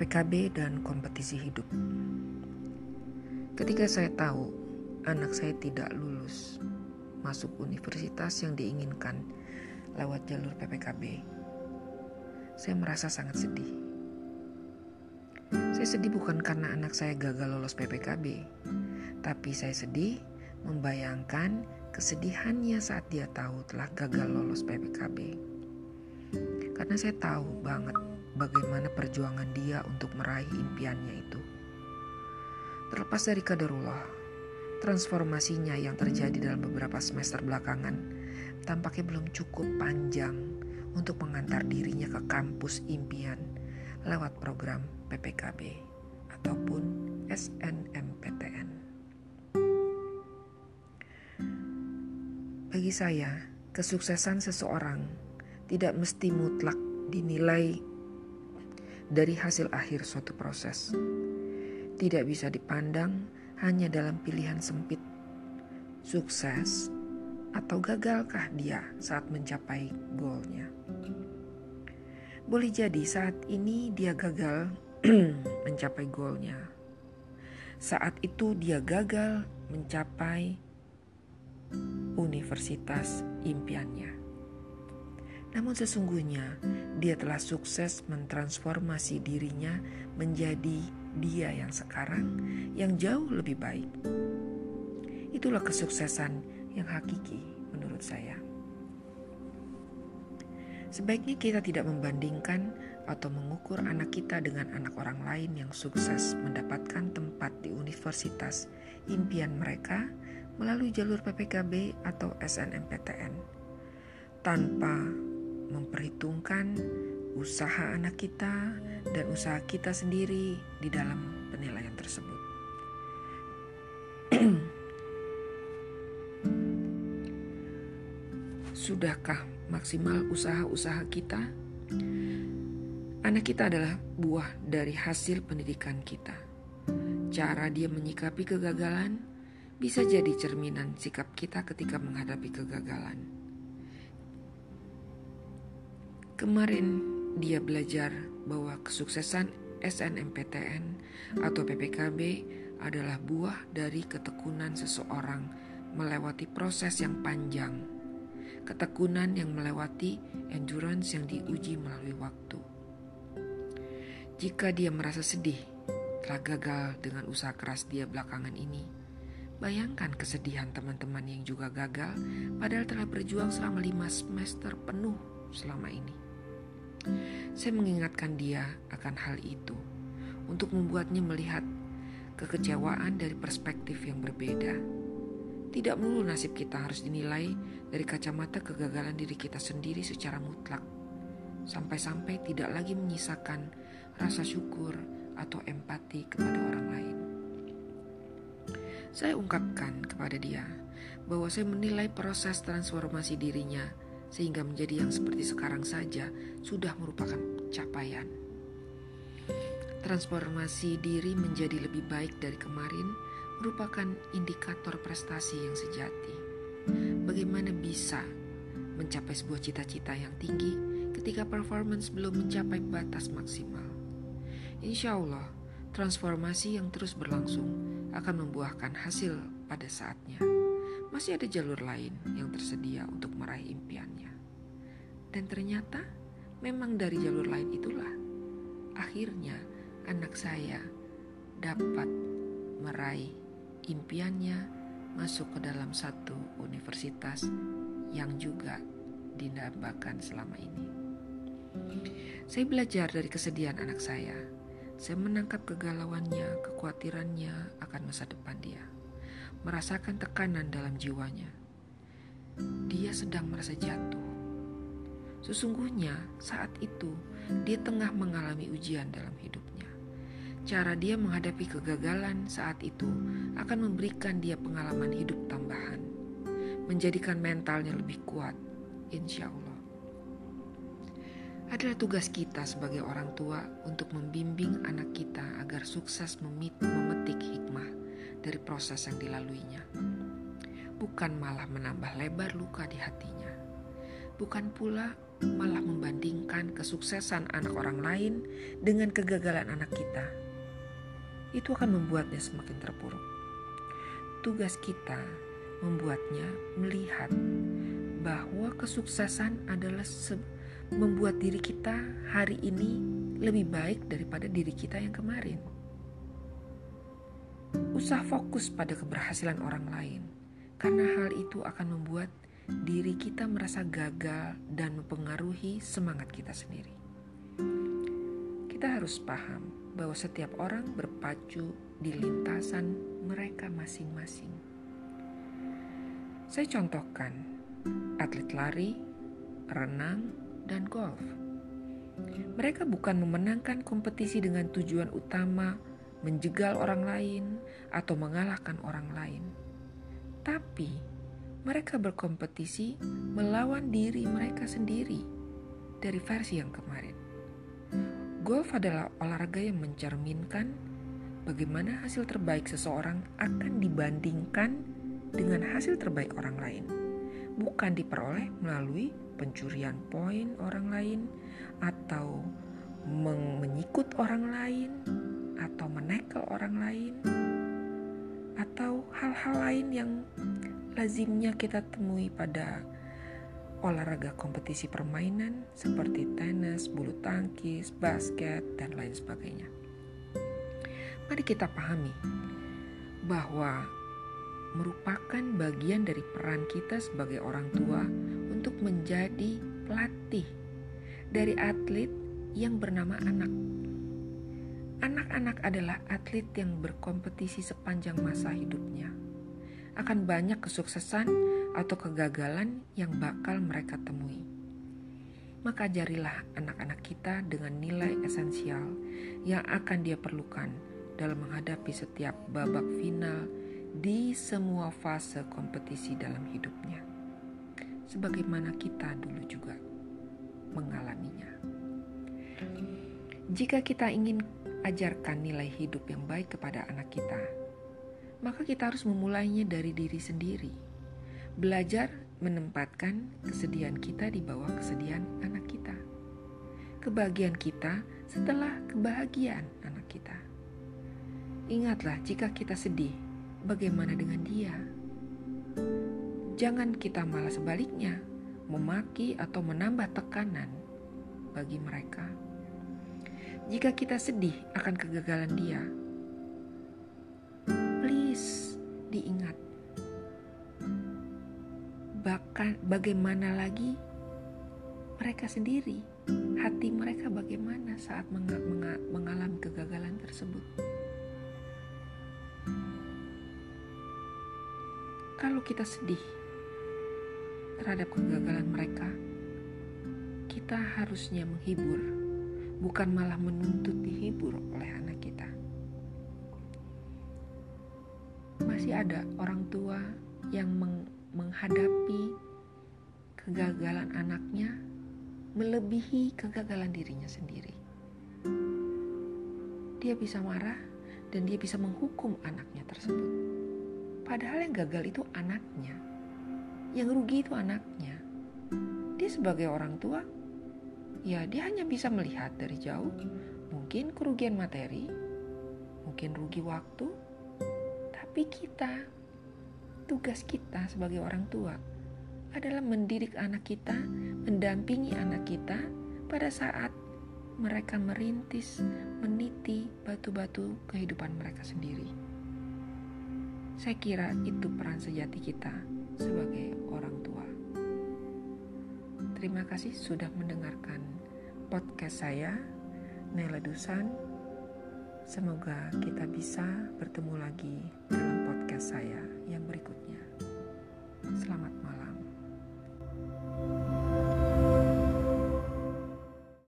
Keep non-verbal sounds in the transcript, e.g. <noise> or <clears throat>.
PPKB dan kompetisi hidup. Ketika saya tahu anak saya tidak lulus masuk universitas yang diinginkan lewat jalur PPKB, saya merasa sangat sedih. Saya sedih bukan karena anak saya gagal lolos PPKB, tapi saya sedih membayangkan kesedihannya saat dia tahu telah gagal lolos PPKB. Karena saya tahu banget bagaimana perjuangan dia untuk meraih impiannya itu. Terlepas dari kadarullah, transformasinya yang terjadi dalam beberapa semester belakangan tampaknya belum cukup panjang untuk mengantar dirinya ke kampus impian lewat program PPKB ataupun SNMPTN. Bagi saya, kesuksesan seseorang tidak mesti mutlak dinilai dari hasil akhir suatu proses. Tidak bisa dipandang hanya dalam pilihan sempit, sukses atau gagalkah dia saat mencapai goalnya. Boleh jadi saat ini dia gagal <clears throat> mencapai goalnya. Saat itu dia gagal mencapai universitas impiannya. Namun sesungguhnya dia telah sukses mentransformasi dirinya menjadi dia yang sekarang yang jauh lebih baik. Itulah kesuksesan yang hakiki menurut saya. Sebaiknya kita tidak membandingkan atau mengukur anak kita dengan anak orang lain yang sukses mendapatkan tempat di universitas impian mereka melalui jalur PPKB atau SNMPTN tanpa memperhitungkan usaha anak kita dan usaha kita sendiri di dalam penilaian tersebut. <clears throat> Sudahkah maksimal usaha-usaha kita? Anak kita adalah buah dari hasil pendidikan kita. Cara dia menyikapi kegagalan bisa jadi cerminan sikap kita ketika menghadapi kegagalan. Kemarin dia belajar bahwa kesuksesan SNMPTN atau PPKB adalah buah dari ketekunan seseorang melewati proses yang panjang. Ketekunan yang melewati endurance yang diuji melalui waktu. Jika dia merasa sedih telah gagal dengan usaha keras dia belakangan ini, bayangkan kesedihan teman-teman yang juga gagal padahal telah berjuang selama lima semester penuh selama ini. Saya mengingatkan dia akan hal itu untuk membuatnya melihat kekecewaan dari perspektif yang berbeda. Tidak melulu nasib kita harus dinilai dari kacamata kegagalan diri kita sendiri secara mutlak, sampai-sampai tidak lagi menyisakan rasa syukur atau empati kepada orang lain. Saya ungkapkan kepada dia bahwa saya menilai proses transformasi dirinya sehingga menjadi yang seperti sekarang saja sudah merupakan capaian. Transformasi diri menjadi lebih baik dari kemarin merupakan indikator prestasi yang sejati. Bagaimana bisa mencapai sebuah cita-cita yang tinggi ketika performance belum mencapai batas maksimal? Insya Allah, transformasi yang terus berlangsung akan membuahkan hasil pada saatnya masih ada jalur lain yang tersedia untuk meraih impiannya. Dan ternyata memang dari jalur lain itulah akhirnya anak saya dapat meraih impiannya masuk ke dalam satu universitas yang juga didambakan selama ini. Saya belajar dari kesedihan anak saya. Saya menangkap kegalauannya, kekhawatirannya akan masa depan dia merasakan tekanan dalam jiwanya. Dia sedang merasa jatuh. Sesungguhnya saat itu dia tengah mengalami ujian dalam hidupnya. Cara dia menghadapi kegagalan saat itu akan memberikan dia pengalaman hidup tambahan, menjadikan mentalnya lebih kuat, insya Allah. Adalah tugas kita sebagai orang tua untuk membimbing anak kita agar sukses memetik hikmah dari proses yang dilaluinya. Bukan malah menambah lebar luka di hatinya. Bukan pula malah membandingkan kesuksesan anak orang lain dengan kegagalan anak kita, itu akan membuatnya semakin terpuruk. Tugas kita membuatnya melihat bahwa kesuksesan adalah membuat diri kita hari ini lebih baik daripada diri kita yang kemarin. Usah fokus pada keberhasilan orang lain, karena hal itu akan membuat diri kita merasa gagal dan mempengaruhi semangat kita sendiri. Kita harus paham bahwa setiap orang berpacu di lintasan mereka masing-masing. Saya contohkan atlet lari, renang, dan golf. Mereka bukan memenangkan kompetisi dengan tujuan utama menjegal orang lain atau mengalahkan orang lain, tapi mereka berkompetisi melawan diri mereka sendiri dari versi yang kemarin. Golf adalah olahraga yang mencerminkan bagaimana hasil terbaik seseorang akan dibandingkan dengan hasil terbaik orang lain, bukan diperoleh melalui pencurian poin orang lain atau menyikut orang lain atau menekel orang lain atau hal-hal lain yang lazimnya kita temui pada olahraga kompetisi permainan seperti tenis, bulu tangkis, basket, dan lain sebagainya. Mari kita pahami bahwa merupakan bagian dari peran kita sebagai orang tua untuk menjadi pelatih dari atlet yang bernama anak. Anak-anak adalah atlet yang berkompetisi sepanjang masa hidupnya akan banyak kesuksesan atau kegagalan yang bakal mereka temui. Maka ajarilah anak-anak kita dengan nilai esensial yang akan dia perlukan dalam menghadapi setiap babak final di semua fase kompetisi dalam hidupnya. Sebagaimana kita dulu juga mengalaminya. Jika kita ingin ajarkan nilai hidup yang baik kepada anak kita, maka kita harus memulainya dari diri sendiri. Belajar menempatkan kesedihan kita di bawah kesedihan anak kita. Kebahagiaan kita setelah kebahagiaan anak kita. Ingatlah, jika kita sedih, bagaimana dengan dia? Jangan kita malah sebaliknya memaki atau menambah tekanan bagi mereka. Jika kita sedih akan kegagalan dia, diingat. Bahkan bagaimana lagi mereka sendiri, hati mereka bagaimana saat mengalami kegagalan tersebut. Kalau kita sedih terhadap kegagalan mereka, kita harusnya menghibur, bukan malah menuntut dihibur oleh anak kita. masih ada orang tua yang meng menghadapi kegagalan anaknya melebihi kegagalan dirinya sendiri. Dia bisa marah dan dia bisa menghukum anaknya tersebut. Padahal yang gagal itu anaknya. Yang rugi itu anaknya. Dia sebagai orang tua, ya dia hanya bisa melihat dari jauh. Mungkin kerugian materi, mungkin rugi waktu, tapi kita, tugas kita sebagai orang tua adalah mendidik anak kita, mendampingi anak kita pada saat mereka merintis, meniti batu-batu kehidupan mereka sendiri. Saya kira itu peran sejati kita sebagai orang tua. Terima kasih sudah mendengarkan podcast saya, Nela Dusan Semoga kita bisa bertemu lagi dalam podcast saya yang berikutnya.